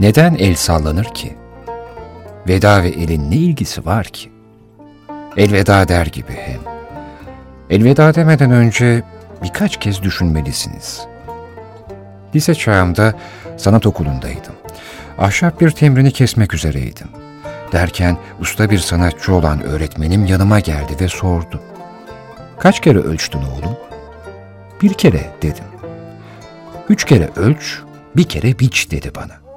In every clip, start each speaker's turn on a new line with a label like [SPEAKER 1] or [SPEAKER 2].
[SPEAKER 1] Neden el sallanır ki? Veda ve elin ne ilgisi var ki? Elveda der gibi hem. Elveda demeden önce birkaç kez düşünmelisiniz. Lise çağımda sanat okulundaydım. Ahşap bir temrini kesmek üzereydim. Derken usta bir sanatçı olan öğretmenim yanıma geldi ve sordu. Kaç kere ölçtün oğlum? Bir kere dedim. Üç kere ölç, bir kere biç dedi bana.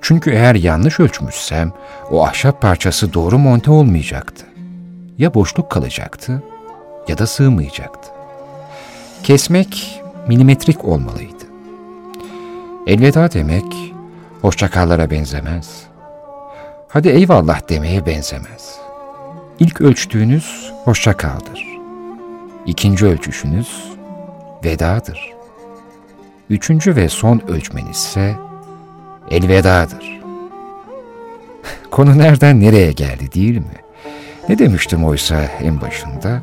[SPEAKER 1] Çünkü eğer yanlış ölçmüşsem o ahşap parçası doğru monte olmayacaktı. Ya boşluk kalacaktı ya da sığmayacaktı. Kesmek milimetrik olmalıydı. Elveda demek hoşçakallara benzemez. Hadi eyvallah demeye benzemez. İlk ölçtüğünüz hoşçakaldır. İkinci ölçüşünüz vedadır. Üçüncü ve son ölçmeniz ise elvedadır. Konu nereden nereye geldi değil mi? Ne demiştim oysa en başında?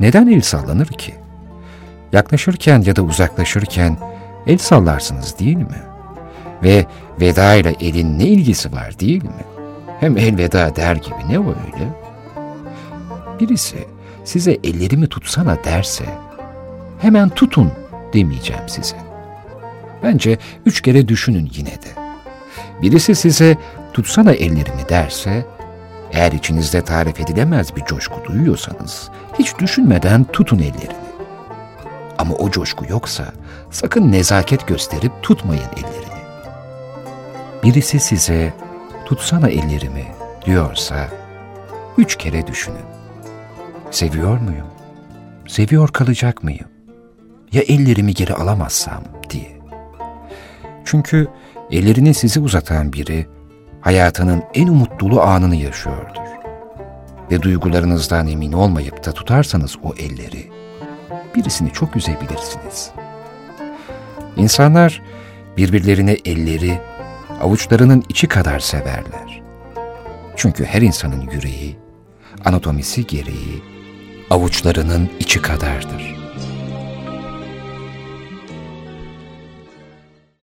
[SPEAKER 1] Neden el sallanır ki? Yaklaşırken ya da uzaklaşırken el sallarsınız değil mi? Ve veda ile elin ne ilgisi var değil mi? Hem elveda der gibi ne o öyle? Birisi size ellerimi tutsana derse hemen tutun demeyeceğim size. Bence üç kere düşünün yine de. Birisi size tutsana ellerimi derse eğer içinizde tarif edilemez bir coşku duyuyorsanız hiç düşünmeden tutun ellerini. Ama o coşku yoksa sakın nezaket gösterip tutmayın ellerini. Birisi size tutsana ellerimi diyorsa üç kere düşünün. Seviyor muyum? Seviyor kalacak mıyım? Ya ellerimi geri alamazsam diye. Çünkü ellerini size uzatan biri hayatının en umutlulu anını yaşıyordur. Ve duygularınızdan emin olmayıp da tutarsanız o elleri, birisini çok üzebilirsiniz. İnsanlar birbirlerine elleri, avuçlarının içi kadar severler. Çünkü her insanın yüreği, anatomisi gereği avuçlarının içi kadardır.